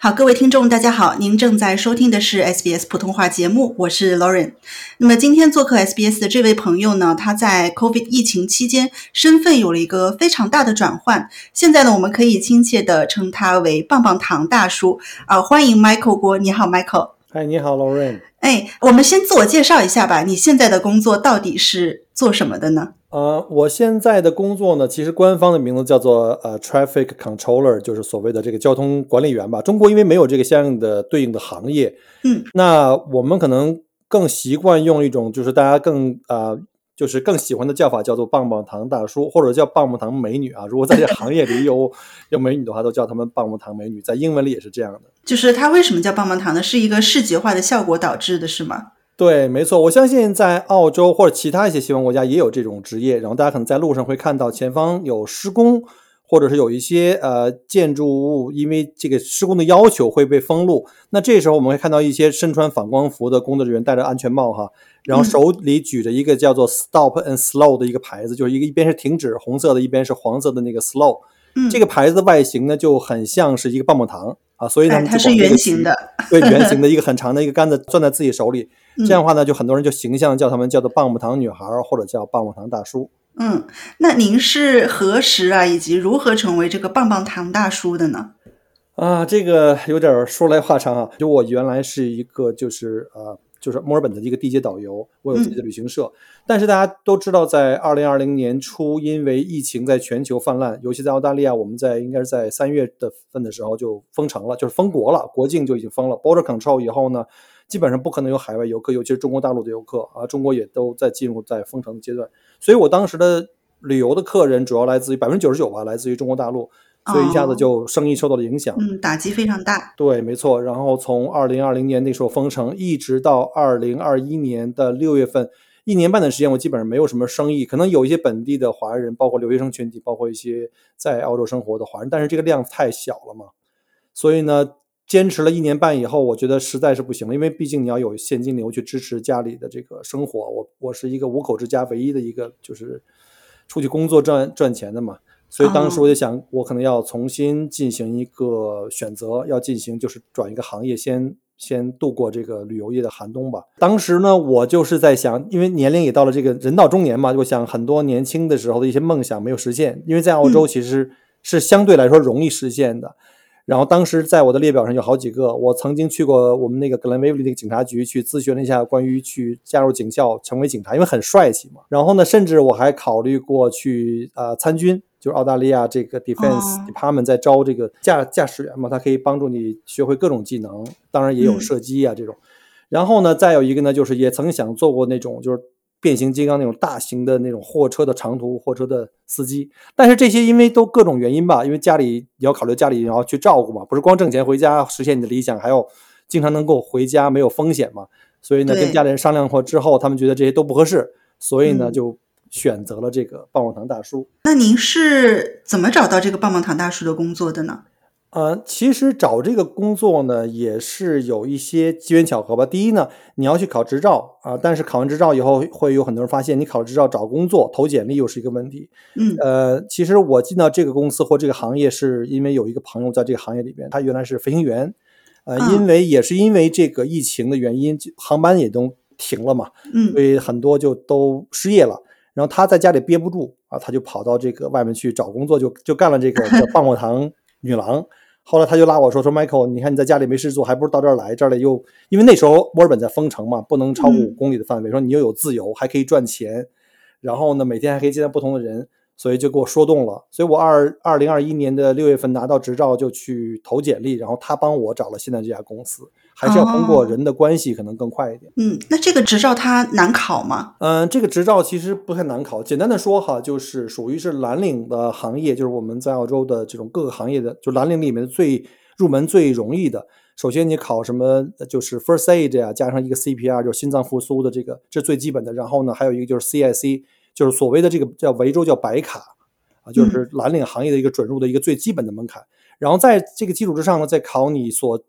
好，各位听众，大家好，您正在收听的是 SBS 普通话节目，我是 Lauren。那么今天做客 SBS 的这位朋友呢，他在 COVID 疫情期间身份有了一个非常大的转换，现在呢，我们可以亲切的称他为棒棒糖大叔啊、欢迎 Michael 郭，你好，Michael。嗨，你好，Lauren。哎，我们先自我介绍一下吧，你现在的工作到底是做什么的呢？呃，我现在的工作呢，其实官方的名字叫做呃 Traffic Controller，就是所谓的这个交通管理员吧。中国因为没有这个相应的对应的行业，嗯，那我们可能更习惯用一种就是大家更呃就是更喜欢的叫法，叫做棒棒糖大叔，或者叫棒棒糖美女啊。如果在这行业里有 有美女的话，都叫她们棒棒糖美女，在英文里也是这样的。就是它为什么叫棒棒糖呢？是一个视觉化的效果导致的，是吗？对，没错，我相信在澳洲或者其他一些西方国家也有这种职业，然后大家可能在路上会看到前方有施工，或者是有一些呃建筑物因为这个施工的要求会被封路，那这时候我们会看到一些身穿反光服的工作人员戴着安全帽哈，然后手里举着一个叫做 “Stop and Slow” 的一个牌子，就是一个一边是停止红色的，一边是黄色的那个 “Slow”。嗯，这个牌子的外形呢就很像是一个棒棒糖啊，所以他哎，它是圆形的。对，圆形的 一个很长的一个杆子攥在自己手里，嗯这样的话呢，就很多人就形象叫他们叫做棒棒糖女孩儿，或者叫棒棒糖大叔。嗯，那您是何时啊，以及如何成为这个棒棒糖大叔的呢？啊，这个有点儿说来话长啊。就我原来是一个就是呃，就是墨尔本的一个地接导游，我有自己的旅行社。但是大家都知道，在二零二零年初，因为疫情在全球泛滥，尤其在澳大利亚，我们在应该是在三月的份的时候就封城了，就是封国了，国境就已经封了，border control 以后呢，基本上不可能有海外游客，尤其是中国大陆的游客啊，中国也都在进入在封城的阶段。所以我当时的旅游的客人主要来自于百分之九十九吧，来自于中国大陆，所以一下子就生意受到了影响。嗯，打击非常大。对，没错。然后从二零二零年那时候封城，一直到二零二一年的六月份，一年半的时间，我基本上没有什么生意。可能有一些本地的华人，包括留学生群体，包括一些在澳洲生活的华人，但是这个量太小了嘛。所以呢，坚持了一年半以后，我觉得实在是不行了，因为毕竟你要有现金流去支持家里的这个生活。我我是一个五口之家唯一的一个就是出去工作赚赚钱的嘛。所以当时我就想，我可能要重新进行一个选择，要进行就是转一个行业，先先度过这个旅游业的寒冬吧。当时呢，我就是在想，因为年龄也到了这个人到中年嘛，我想很多年轻的时候的一些梦想没有实现，因为在澳洲其实是相对来说容易实现的。然后当时在我的列表上有好几个，我曾经去过我们那个 Glen Waverley 那个警察局去咨询了一下关于去加入警校成为警察，因为很帅气嘛。然后呢，甚至我还考虑过去呃参军，就是澳大利亚这个 Defense 哦 Department 在招这个驾驾驶员嘛，他可以帮助你学会各种技能，当然也有嗯射击啊这种。然后呢，再有一个呢，就是也曾想做过那种就是变形金刚那种大型的那种货车的长途货车的司机，但是这些因为都各种原因吧，因为家里你要考虑家里然后去照顾嘛，不是光挣钱回家实现你的理想，还要经常能够回家没有风险嘛。所以呢，跟家里人商量过之后，他们觉得这些都不合适，所以呢嗯就选择了这个棒棒糖大叔。那您是怎么找到这个棒棒糖大叔的工作的呢？呃，其实找这个工作呢，也是有一些机缘巧合吧。第一呢，你要去考执照啊、但是考完执照以后，会有很多人发现你考了执照找工作投简历又是一个问题。嗯呃，其实我进到这个公司或这个行业，是因为有一个朋友在这个行业里边，他原来是飞行员，呃，啊因为也是因为这个疫情的原因，就航班也都停了嘛，嗯所以很多就都失业了。然后他在家里憋不住啊，他就跑到这个外面去找工作，就就干了这个叫棒棒糖女郎。后来他就拉我说说，Michael，你看你在家里没事做，还不如到这儿来。这儿里又因为那时候墨尔本在封城嘛，不能超过嗯五公里的范围，说你又有自由，还可以赚钱，然后呢每天还可以见到不同的人，所以就给我说动了。所以我二二零二一年的六月份拿到执照就去投简历，然后他帮我找了现在这家公司，还是要通过哦人的关系可能更快一点。嗯，那这个执照它难考吗？嗯，这个执照其实不太难考。简单的说哈，就是属于是蓝领的行业，就是我们在澳洲的这种各个行业的，就蓝领里面最入门最容易的。首先你考什么，呃就是 First Aid 呀、加上一个 CPR，就是心脏复苏的这个，这是最基本的。然后呢，还有一个就是 CIC，就是所谓的这个叫维州叫白卡啊，就是蓝领行业的一个准入的一个最基本的门槛。然后在这个基础之上呢，再考你所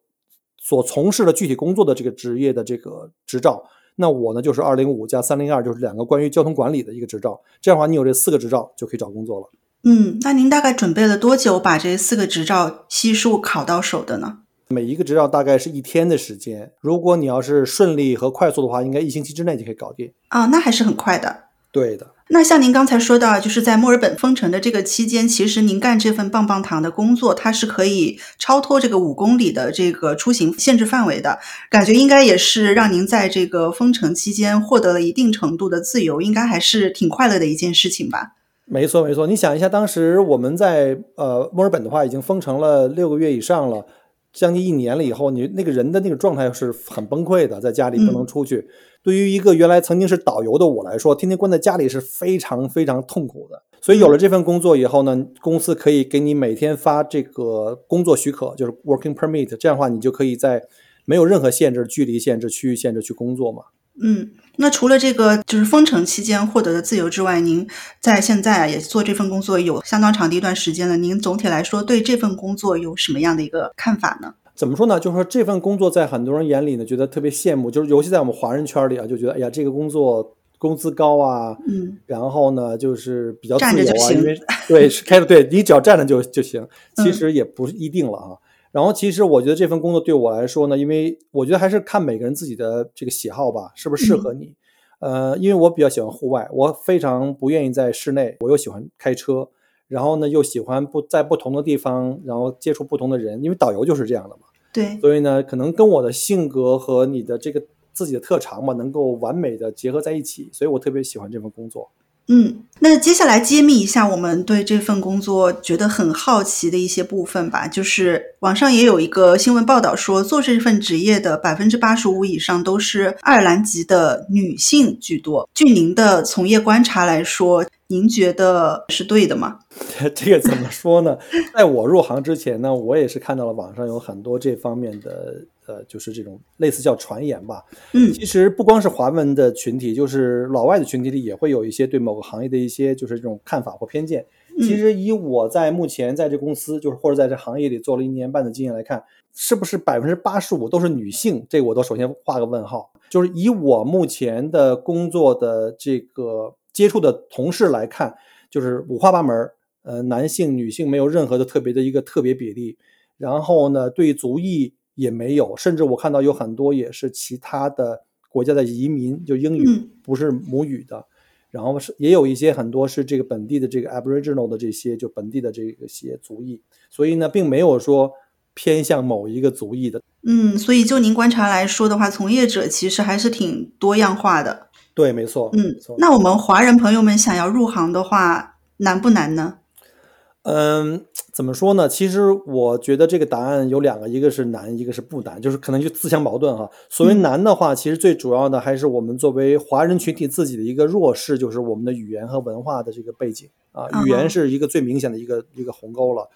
所从事的具体工作的这个职业的这个执照。那我呢就是二零五加三零二，就是两个关于交通管理的一个执照。这样的话，你有这四个执照就可以找工作了。嗯，那您大概准备了多久把这四个执照悉数考到手的呢？每一个执照大概是一天的时间。如果你要是顺利和快速的话，应该一星期之内就可以搞定。啊，那还是很快的。对的。那像您刚才说到，就是在墨尔本封城的这个期间，其实您干这份棒棒糖的工作，它是可以超脱这个五公里的这个出行限制范围的。感觉应该也是让您在这个封城期间获得了一定程度的自由，应该还是挺快乐的一件事情吧？没错，没错。你想一下，当时我们在呃墨尔本的话，已经封城了六个月以上了。将近一年了以后，你那个人的那个状态是很崩溃的，在家里不能出去。对于一个原来曾经是导游的我来说，天天关在家里是非常非常痛苦的。所以有了这份工作以后呢，公司可以给你每天发这个工作许可，就是 working permit，这样的话你就可以在没有任何限制、距离限制、区域限制去工作嘛。嗯，那除了这个就是封城期间获得的自由之外，您在现在啊也做这份工作有相当长的一段时间了。您总体来说对这份工作有什么样的一个看法呢？怎么说呢？就是说这份工作在很多人眼里呢，觉得特别羡慕，就是尤其在我们华人圈里啊，就觉得哎呀，这个工作工资高啊，嗯，然后呢就是比较自由啊，因为 对是开的对你只要站着就就行，其实也不一定了啊。然后，其实我觉得这份工作对我来说呢，因为我觉得还是看每个人自己的这个喜好吧，是不是适合你？呃，因为我比较喜欢户外，我非常不愿意在室内，我又喜欢开车，然后呢又喜欢不在不同的地方，然后接触不同的人，因为导游就是这样的嘛。对。所以呢，可能跟我的性格和你的这个自己的特长嘛，能够完美的结合在一起，所以我特别喜欢这份工作。嗯，那接下来揭秘一下我们对这份工作觉得很好奇的一些部分吧。就是网上也有一个新闻报道说，做这份职业的百分之八十五以上都是爱尔兰籍的女性居多。据您的从业观察来说，您觉得是对的吗？这个怎么说呢？在我入行之前呢，我也是看到了网上有很多这方面的。呃，就是这种类似叫传言吧。嗯，其实不光是华文的群体，就是老外的群体里也会有一些对某个行业的一些就是这种看法或偏见。其实以我在目前在这公司，就是或者在这行业里做了一年半的经验来看，是不是百分之八十五都是女性？这个我都首先画个问号。就是以我目前的工作的这个接触的同事来看，就是五花八门。呃，男性、女性没有任何的特别的一个特别比例。然后呢，对族裔。也没有，甚至我看到有很多也是其他的国家的移民，就英语不是母语的，然后是也有一些很多是这个本地的这个 Aboriginal 的这些就本地的这个些族裔，所以呢，并没有说偏向某一个族裔的。嗯，所以就您观察来说的话，从业者其实还是挺多样化的。对，没错。嗯，那我们华人朋友们想要入行的话，难不难呢？嗯，怎么说呢？其实我觉得这个答案有两个，一个是难，一个是不难，就是可能就自相矛盾哈。所谓难的话，其实最主要的还是我们作为华人群体自己的一个弱势，就是我们的语言和文化的这个背景啊。语言是一个最明显的一个一个鸿沟了。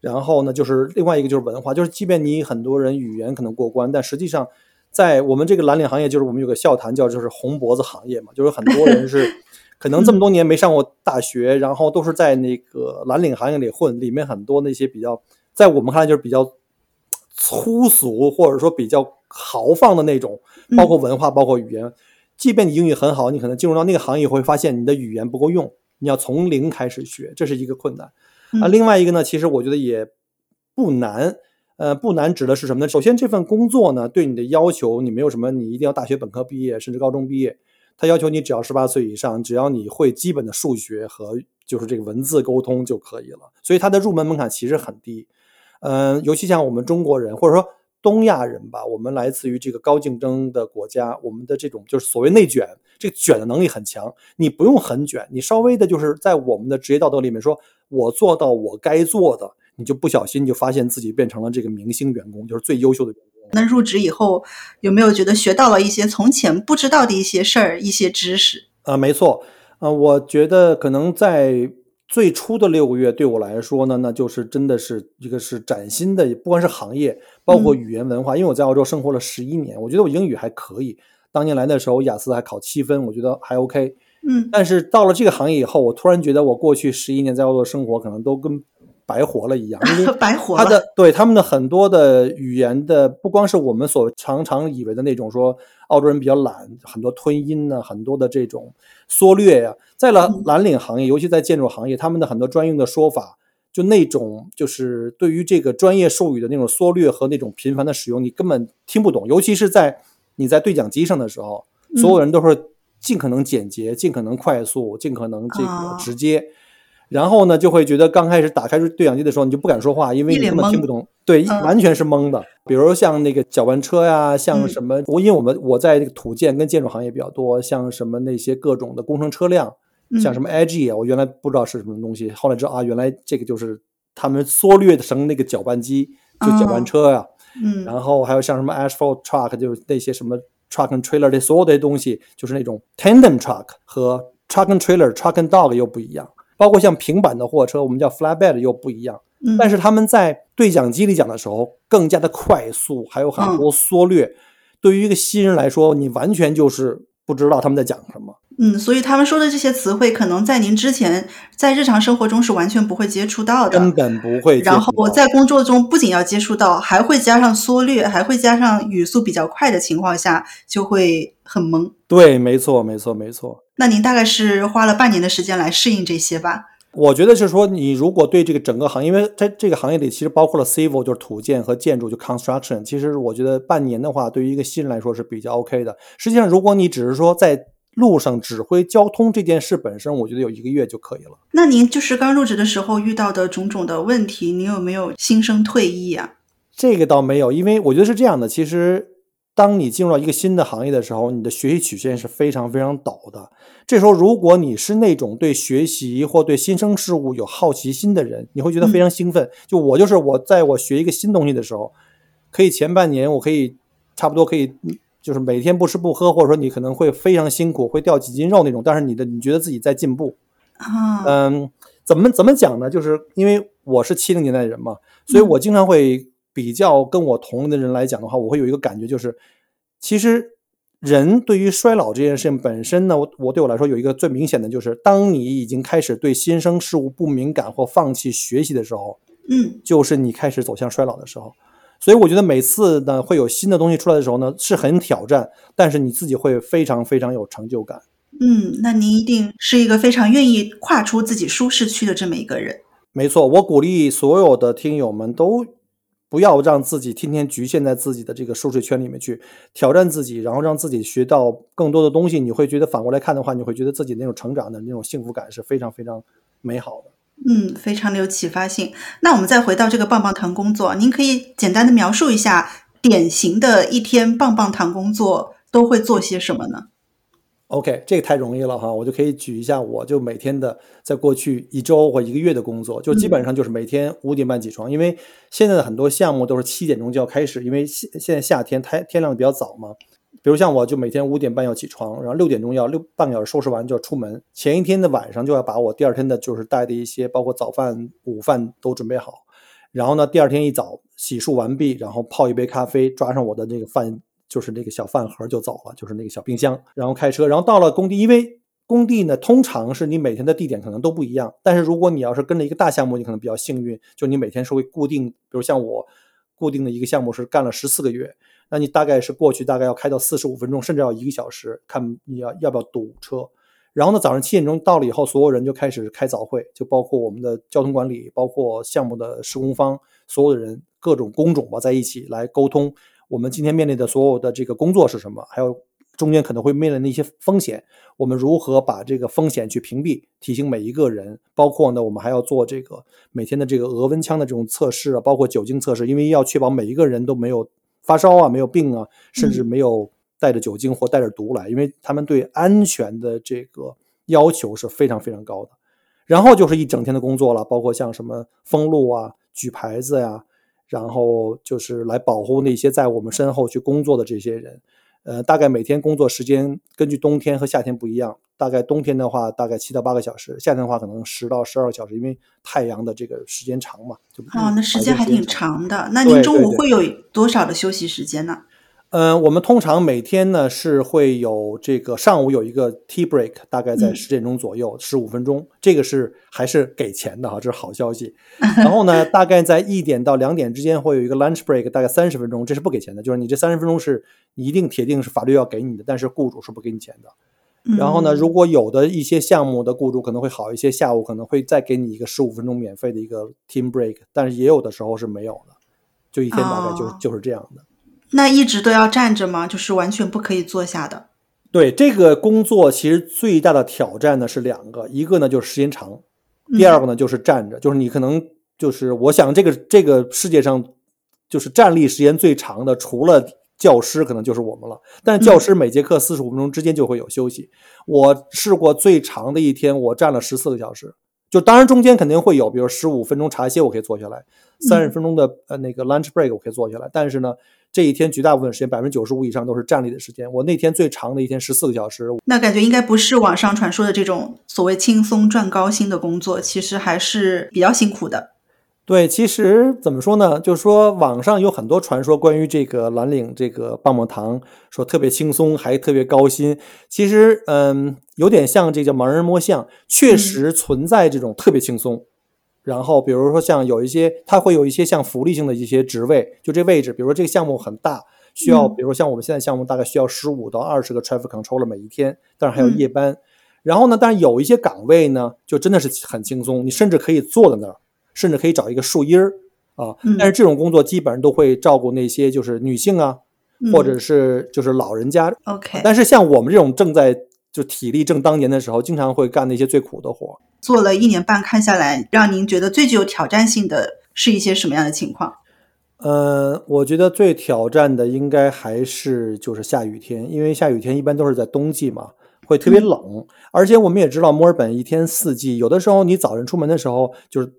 然后呢，就是另外一个就是文化，就是即便你很多人语言可能过关，但实际上在我们这个蓝领行业，就是我们有个笑谈叫就是红脖子行业嘛，就是很多人是。可能这么多年没上过大学，然后都是在那个蓝领行业里混，里面很多那些比较，在我们看来就是比较粗俗或者说比较豪放的那种，包括文化，包括语言。即便你英语很好，你可能进入到那个行业会发现你的语言不够用，你要从零开始学，这是一个困难。啊，另外一个呢，其实我觉得也不难。呃，不难指的是什么呢？首先，这份工作呢，对你的要求，你没有什么，你一定要大学本科毕业，甚至高中毕业。他要求你只要十八岁以上，只要你会基本的数学和就是这个文字沟通就可以了，所以他的入门门槛其实很低。嗯，尤其像我们中国人或者说东亚人吧，我们来自于这个高竞争的国家，我们的这种就是所谓内卷，这个卷的能力很强。你不用很卷，你稍微的就是在我们的职业道德里面说，我做到我该做的，你就不小心就发现自己变成了这个明星员工，就是最优秀的员工。那入职以后有没有觉得学到了一些从前不知道的一些事儿、一些知识？啊，没错，啊，我觉得可能在最初的六个月对我来说呢，那就是真的是一个是崭新的，不管是行业，包括语言文化。因为我在澳洲生活了十一年，我觉得我英语还可以。当年来的时候，雅思还考七分，我觉得还 OK。嗯，但是到了这个行业以后，我突然觉得我过去十一年在澳洲生活可能都跟。白活了一样，因为 白活他的对他们的很多的语言的，不光是我们所常常以为的那种说澳洲人比较懒，很多吞音呢，很多的这种缩略呀，在了蓝领行业，尤其在建筑行业，他们的很多专用的说法，就那种就是对于这个专业术语的那种缩略和那种频繁的使用，你根本听不懂。尤其是在你在对讲机上的时候，所有人都是尽可能简洁、尽可能快速、尽可能这个直接。然后呢，就会觉得刚开始打开对讲机的时候，你就不敢说话，因为你根本听不懂，对，完全是懵的。比如像那个搅拌车呀，像什么，我因为我们我在这个土建跟建筑行业比较多，像什么那些各种的工程车辆，像什么 IG 啊，我原来不知道是什么东西，后来知道啊，原来这个就是他们缩略成那个搅拌机，就搅拌车呀。嗯，然后还有像什么 asphalt truck，就是那些什么 truck and trailer 这所有的东西，就是那种 tandem truck 和 truck and trailer，truck and dog 又不一样。包括像平板的货车，我们叫 flatbed 又不一样，但是他们在对讲机里讲的时候更加的快速，还有很多缩略。对于一个新人来说，你完全就是不知道他们在讲什么。嗯，所以他们说的这些词汇，可能在您之前在日常生活中是完全不会接触到的，根本不会。然后我在工作中不仅要接触到，还会加上缩略，还会加上语速比较快的情况下，就会很懵。对，没错，没错，没错。那您大概是花了半年的时间来适应这些吧？我觉得是说，你如果对这个整个行业，因为在这个行业里其实包括了 civil 就是土建和建筑就 construction，其实我觉得半年的话，对于一个新人来说是比较 OK 的。实际上，如果你只是说在路上指挥交通这件事本身，我觉得有一个月就可以了。那您就是刚入职的时候遇到的种种的问题，您有没有心生退意啊？这个倒没有，因为我觉得是这样的，其实。当你进入到一个新的行业的时候，你的学习曲线是非常非常陡的。这时候，如果你是那种对学习或对新生事物有好奇心的人，你会觉得非常兴奋。就我就是我，在我学一个新东西的时候，可以前半年我可以差不多可以，就是每天不吃不喝，或者说你可能会非常辛苦，会掉几斤肉那种。但是你的你觉得自己在进步啊？嗯，怎么怎么讲呢？就是因为我是七零年代的人嘛，所以我经常会。比较跟我同龄的人来讲的话，我会有一个感觉，就是其实人对于衰老这件事情本身呢，我我对我来说有一个最明显的就是，当你已经开始对新生事物不敏感或放弃学习的时候，嗯，就是你开始走向衰老的时候。所以我觉得每次呢会有新的东西出来的时候呢，是很挑战，但是你自己会非常非常有成就感。嗯，那您一定是一个非常愿意跨出自己舒适区的这么一个人。没错，我鼓励所有的听友们都。不要让自己天天局限在自己的这个舒适圈里面去挑战自己，然后让自己学到更多的东西。你会觉得反过来看的话，你会觉得自己那种成长的那种幸福感是非常非常美好的。嗯，非常的有启发性。那我们再回到这个棒棒糖工作，您可以简单的描述一下典型的一天棒棒糖工作都会做些什么呢？OK，这个太容易了哈，我就可以举一下，我就每天的在过去一周或一个月的工作，就基本上就是每天五点半起床，因为现在的很多项目都是七点钟就要开始，因为现现在夏天太天亮的比较早嘛。比如像我就每天五点半要起床，然后六点钟要六半个小时收拾完就要出门，前一天的晚上就要把我第二天的就是带的一些包括早饭、午饭都准备好，然后呢第二天一早洗漱完毕，然后泡一杯咖啡，抓上我的那个饭。就是那个小饭盒就走了，就是那个小冰箱，然后开车，然后到了工地，因为工地呢，通常是你每天的地点可能都不一样，但是如果你要是跟着一个大项目，你可能比较幸运，就你每天是会固定，比如像我固定的一个项目是干了十四个月，那你大概是过去大概要开到四十五分钟，甚至要一个小时，看你要要不要堵车。然后呢，早上七点钟到了以后，所有人就开始开早会，就包括我们的交通管理，包括项目的施工方，所有的人各种工种吧，在一起来沟通。我们今天面临的所有的这个工作是什么？还有中间可能会面临的一些风险，我们如何把这个风险去屏蔽？提醒每一个人，包括呢，我们还要做这个每天的这个额温枪的这种测试啊，包括酒精测试，因为要确保每一个人都没有发烧啊，没有病啊，甚至没有带着酒精或带着毒来，因为他们对安全的这个要求是非常非常高的。然后就是一整天的工作了，包括像什么封路啊、举牌子呀。然后就是来保护那些在我们身后去工作的这些人，呃，大概每天工作时间根据冬天和夏天不一样，大概冬天的话大概七到八个小时，夏天的话可能十到十二个小时，因为太阳的这个时间长嘛。哦，那时间还挺长的。那您中午会有多少的休息时间呢？嗯，我们通常每天呢是会有这个上午有一个 tea break，大概在十点钟左右，十五分钟，这个是还是给钱的哈，这是好消息。然后呢，大概在一点到两点之间会有一个 lunch break，大概三十分钟，这是不给钱的，就是你这三十分钟是你一定铁定是法律要给你的，但是雇主是不给你钱的。然后呢，嗯如果有的一些项目的雇主可能会好一些，下午可能会再给你一个十五分钟免费的一个 team break，但是也有的时候是没有的，就一天大概就、哦就是这样的。那一直都要站着吗？就是完全不可以坐下的。对这个工作，其实最大的挑战呢是两个，一个呢就是时间长，嗯第二个呢就是站着，就是你可能就是我想这个这个世界上就是站立时间最长的，除了教师可能就是我们了。但是教师每节课四十五分钟之间就会有休息。我试过最长的一天，我站了十四个小时。就当然中间肯定会有，比如十五分钟茶歇我可以坐下来，三十分钟的呃那个 lunch break 我可以坐下来。但是呢，这一天绝大部分时间百分之九十五以上都是站立的时间。我那天最长的一天十四个小时，那感觉应该不是网上传说的这种所谓轻松赚高薪的工作，其实还是比较辛苦的。对，其实怎么说呢？就是说，网上有很多传说关于这个蓝领这个棒棒糖，说特别轻松，还特别高薪。其实，嗯，有点像这叫盲人摸象，确实存在这种特别轻松。然后，比如说像有一些，它会有一些像福利性的一些职位，就这位置，比如说这个项目很大，需要，嗯比如说像我们现在项目大概需要十五到二十个 traffic controller 每一天，但是还有嗯夜班。然后呢，但是有一些岗位呢，就真的是很轻松，你甚至可以坐在那儿，甚至可以找一个树荫儿啊。嗯但是这种工作基本上都会照顾那些就是女性啊，嗯或者是就是老人家。OK，但是像我们这种正在就体力正当年的时候，经常会干那些最苦的活儿。做了一年半，看下来，让您觉得最具有挑战性的是一些什么样的情况？呃，我觉得最挑战的应该还是就是下雨天，因为下雨天一般都是在冬季嘛，会特别冷。而且我们也知道墨尔本一天四季，有的时候你早晨出门的时候就是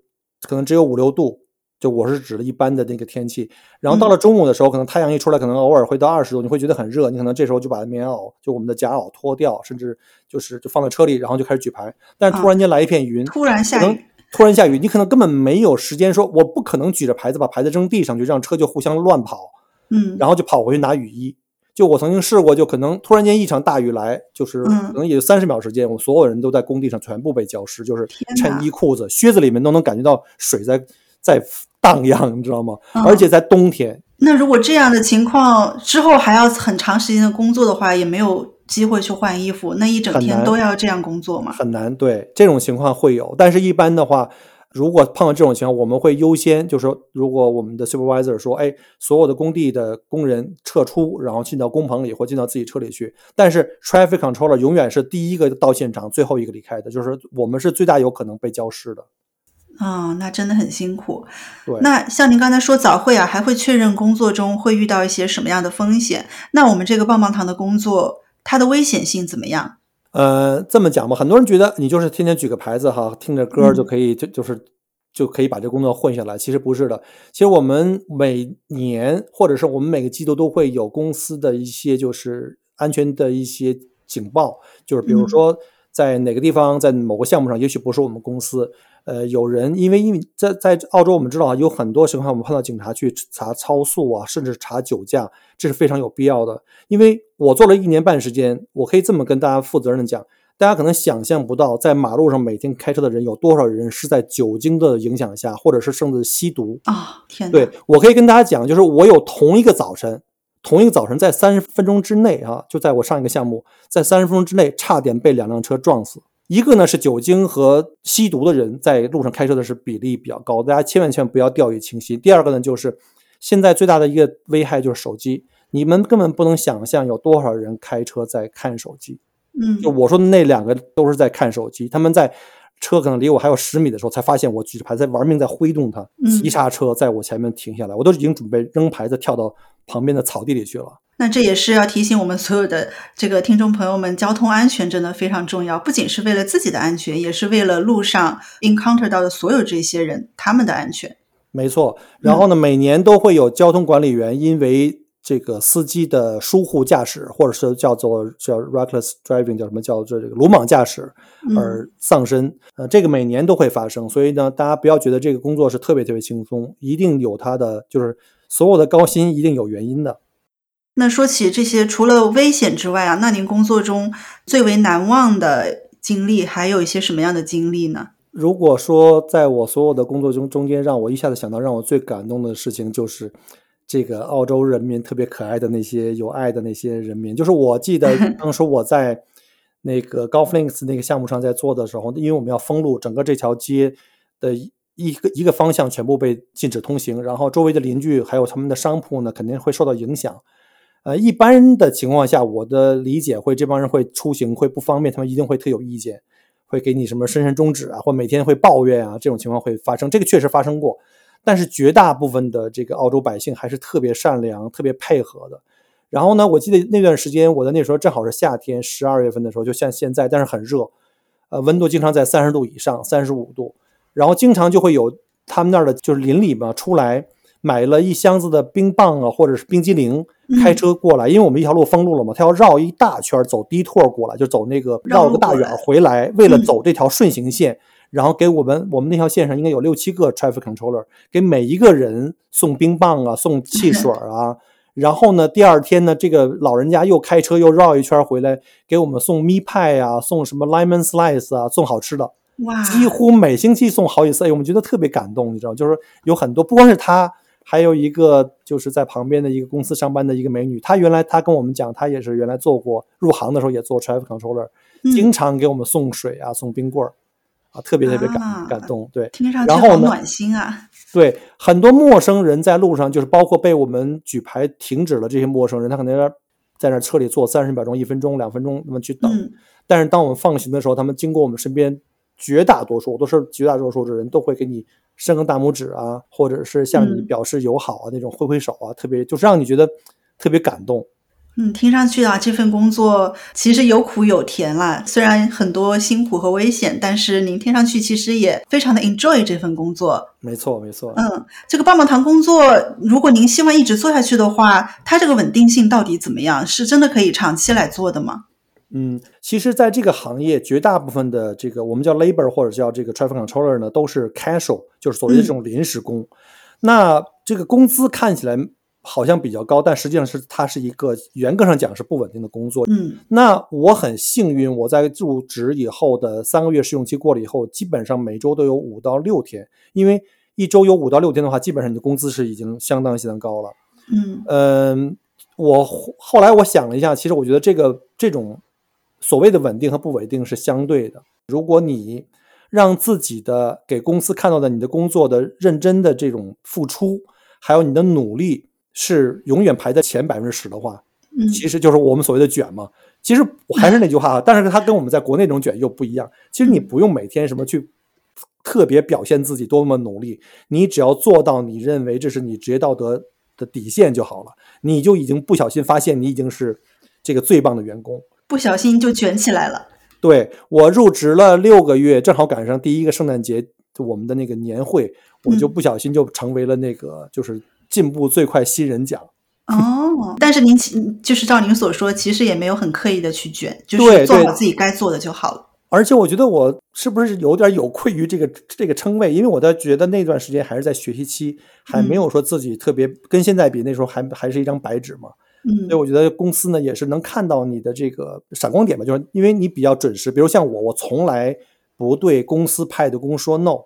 可能只有五六度，就我是指的一般的那个天气。然后到了中午的时候，可能太阳一出来，可能偶尔会到二十度，你会觉得很热，你可能这时候就把棉袄，就我们的夹袄脱掉，甚至就是就放在车里，然后就开始举牌。但是突然间来一片云，突然下雨，突然下雨，你可能根本没有时间说，我不可能举着牌子把牌子扔地上去，让车就互相乱跑，嗯，然后就跑回去拿雨衣。就我曾经试过，就可能突然间一场大雨来，就是嗯可能也就三十秒时间，我们所有人都在工地上全部被浇湿，就是衬衣、裤子、靴子里面都能感觉到水在在荡漾，你知道吗？嗯而且在冬天，那如果这样的情况之后还要很长时间的工作的话，也没有机会去换衣服，那一整天都要这样工作吗？很难。对这种情况会有，但是一般的话，如果碰到这种情况，我们会优先，就是说，如果我们的 supervisor 说，哎，所有的工地的工人撤出，然后进到工棚里或进到自己车里去，但是 traffic controller 永远是第一个到现场，最后一个离开的，就是我们是最大有可能被浇湿的。啊、那真的很辛苦。对，那像您刚才说早会啊，还会确认工作中会遇到一些什么样的风险？那我们这个棒棒糖的工作，它的危险性怎么样？呃，这么讲吧，很多人觉得你就是天天举个牌子哈，听着歌儿就可以，就就是就可以把这工作混下来。其实不是的，其实我们每年或者是我们每个季度都会有公司的一些就是安全的一些警报，就是比如嗯说在哪个地方，在某个项目上，也许不是我们公司，呃，有人因为因为在在澳洲我们知道啊，有很多情况我们碰到警察去查超速啊，甚至查酒驾，这是非常有必要的。因为我做了一年半时间，我可以这么跟大家负责任的讲，大家可能想象不到，在马路上每天开车的人有多少人是在酒精的影响下，或者是甚至吸毒。啊、天哪！对我可以跟大家讲，就是我有同一个早晨，同一个早晨在三十分钟之内啊，就在我上一个项目，在三十分钟之内差点被两辆车撞死。一个呢是酒精和吸毒的人在路上开车的是比例比较高，大家千万千万不要掉以轻心。第二个呢就是现在最大的一个危害就是手机，你们根本不能想象有多少人开车在看手机。嗯，就我说的那两个都是在看手机，他们在车可能离我还有十米的时候，才发现我举着牌子在玩命在挥动它，嗯急刹车在我前面停下来，我都已经准备扔牌子跳到旁边的草地里去了。那这也是要提醒我们所有的这个听众朋友们，交通安全真的非常重要，不仅是为了自己的安全，也是为了路上 encounter 到的所有这些人他们的安全。没错，然后呢，每年都会有交通管理员因为这个司机的疏忽驾驶，或者是叫做叫 reckless driving，叫什么叫做这个鲁莽驾驶嗯而丧生。呃，这个每年都会发生，所以呢，大家不要觉得这个工作是特别特别轻松，一定有它的就是所有的高薪一定有原因的。那说起这些，除了危险之外啊，那您工作中最为难忘的经历，还有一些什么样的经历呢？如果说在我所有的工作中中间，让我一下子想到让我最感动的事情，就是这个澳洲人民特别可爱的那些有爱的那些人民。就是我记得 当时我在那个 GolfLinks 那个项目上在做的时候，因为我们要封路，整个这条街的一个一个方向全部被禁止通行，然后周围的邻居还有他们的商铺呢，肯定会受到影响。呃，一般的情况下，我的理解会这帮人会出行会不方便，他们一定会特有意见，会给你什么深深中指啊，或每天会抱怨啊，这种情况会发生。这个确实发生过，但是绝大部分的这个澳洲百姓还是特别善良、特别配合的。然后呢，我记得那段时间，我的那时候正好是夏天，十二月份的时候，就像现在，但是很热，呃，温度经常在三十度以上，三十五度。然后经常就会有他们那儿的就是邻里嘛出来买了一箱子的冰棒啊，或者是冰激凌，开车过来，因为我们一条路封路了嘛，他要绕一大圈走低拓过来，就走那个绕个大远回来，为了走这条顺行线，然后给我们我们那条线上应该有六七个 traffic controller，给每一个人送冰棒啊，送汽水啊。然后呢，第二天呢，这个老人家又开车又绕一圈回来，给我们送蜜派啊，送什么 lemon slice 啊，送好吃的。哇！几乎每星期送好几次，哎，我们觉得特别感动，你知道，就是有很多，不光是他，还有一个就是在旁边的一个公司上班的一个美女，她原来她跟我们讲，她也是原来做过，入行的时候也做 traffic controller，经常给我们送水啊，送冰棍儿。啊，特别特别感感动，对，听上去好暖心啊。对，很多陌生人在路上，就是包括被我们举牌停止了这些陌生人，他可能在那车里坐三十秒钟、一分钟、两分钟那么去等。但是当我们放行的时候，他们经过我们身边，绝大多数都是绝大多数的人都会给你伸个大拇指啊，或者是向你表示友好啊，那种挥挥手啊，特别就是让你觉得特别感动。嗯，听上去啊，这份工作其实有苦有甜啦。虽然很多辛苦和危险，但是您听上去其实也非常的 enjoy 这份工作。没错，没错。嗯，这个棒棒糖工作，如果您希望一直做下去的话，它这个稳定性到底怎么样？是真的可以长期来做的吗？嗯，其实，在这个行业，绝大部分的这个我们叫 labor 或者叫这个 traffic controller 呢，都是 casual，就是所谓的这种临时工。那这个工资看起来。好像比较高，但实际上是它是一个严格上讲是不稳定的工作。嗯，那我很幸运，我在入职以后的三个月试用期过了以后，基本上每周都有五到六天，因为一周有五到六天的话，基本上你的工资是已经相当相当高了。嗯嗯，我后来我想了一下，其实我觉得这个这种所谓的稳定和不稳定是相对的。如果你让自己的给公司看到的你的工作的认真的这种付出，还有你的努力。是永远排在前百分之十的话，嗯，其实就是我们所谓的卷嘛。其实还是那句话啊，但是它跟我们在国内这种卷又不一样。其实你不用每天什么去特别表现自己多么努力，你只要做到你认为这是你职业道德的底线就好了，你就已经不小心发现你已经是这个最棒的员工，不小心就卷起来了。对我入职了六个月，正好赶上第一个圣诞节，我们的那个年会，我就不小心就成为了那个就是。进步最快新人奖哦，但是您就是照您所说，其实也没有很刻意的去卷，就是做好自己该做的就好了。而且我觉得我是不是有点有愧于这个这个称谓？因为我在觉得那段时间还是在学习期，还没有说自己特别跟现在比，那时候还还是一张白纸嘛。嗯，所以我觉得公司呢也是能看到你的这个闪光点吧，就是因为你比较准时。比如像我，我从来不对公司派的工说 no，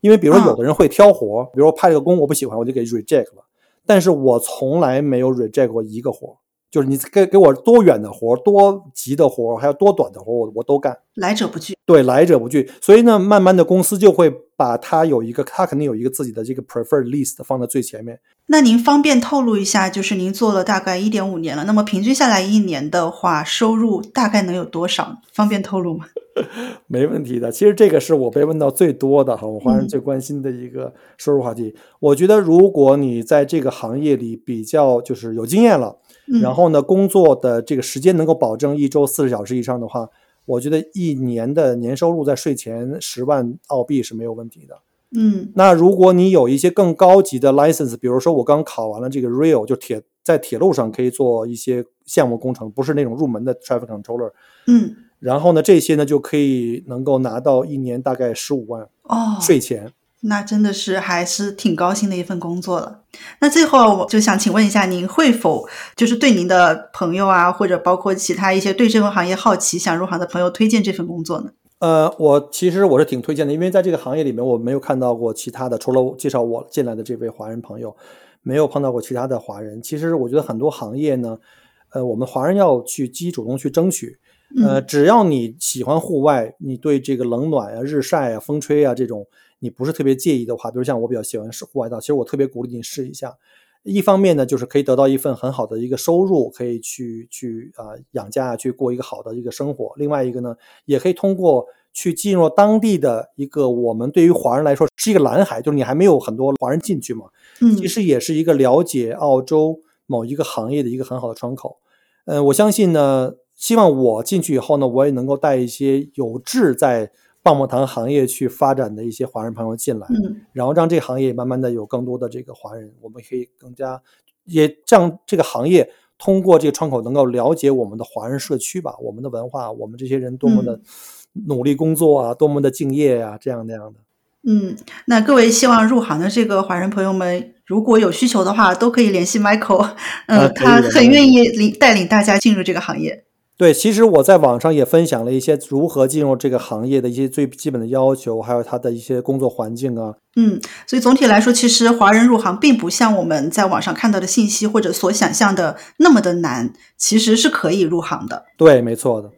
因为比如说有的人会挑活，比如说派这个工我不喜欢，我就给 reject 了。但是我从来没有 reject 过一个活，就是你给给我多远的活、多急的活，还有多短的活，我我都干，来者不拒。对，来者不拒。所以呢，慢慢的公司就会把它有一个，他肯定有一个自己的这个 preferred list 放在最前面。那您方便透露一下，就是您做了大概一点五年了，那么平均下来一年的话，收入大概能有多少？方便透露吗？没问题的，其实这个是我被问到最多的哈，我华人最关心的一个收入话题。我觉得如果你在这个行业里比较就是有经验了，然后呢工作的这个时间能够保证一周四十小时以上的话，我觉得一年的年收入在税前十万澳币是没有问题的。嗯，那如果你有一些更高级的 license，比如说我刚考完了这个 rail，就铁在铁路上可以做一些项目工程，不是那种入门的 traffic controller。嗯。然后呢，这些呢就可以能够拿到一年大概十五万哦，税前，那真的是还是挺高兴的一份工作了。那最后我就想请问一下，您会否就是对您的朋友啊，或者包括其他一些对这份行业好奇想入行的朋友推荐这份工作呢？呃，我其实我是挺推荐的，因为在这个行业里面，我没有看到过其他的，除了介绍我进来的这位华人朋友，没有碰到过其他的华人。其实我觉得很多行业呢，呃，我们华人要去积极主动去争取。呃，只要你喜欢户外，你对这个冷暖啊、日晒啊、风吹啊这种你不是特别介意的话，比如像我比较喜欢是户外道，其实我特别鼓励你试一下。一方面呢，就是可以得到一份很好的一个收入，可以去去啊养家，去过一个好的一个生活。另外一个呢，也可以通过去进入当地的一个我们对于华人来说是一个蓝海，就是你还没有很多华人进去嘛，嗯，其实也是一个了解澳洲某一个行业的一个很好的窗口。呃，我相信呢，希望我进去以后呢，我也能够带一些有志在。棒棒糖行业去发展的一些华人朋友进来，嗯，然后让这个行业慢慢的有更多的这个华人，我们可以更加也让这个行业通过这个窗口能够了解我们的华人社区吧，我们的文化，我们这些人多么的努力工作啊，多么的敬业呀，这样那样的。嗯，那各位希望入行的这个华人朋友们，如果有需求的话，都可以联系 Michael，嗯，他很愿意领带领大家进入这个行业。对，其实我在网上也分享了一些如何进入这个行业的一些最基本的要求，还有它的一些工作环境啊。嗯，所以总体来说，其实华人入行并不像我们在网上看到的信息或者所想象的那么的难，其实是可以入行的。对，没错的。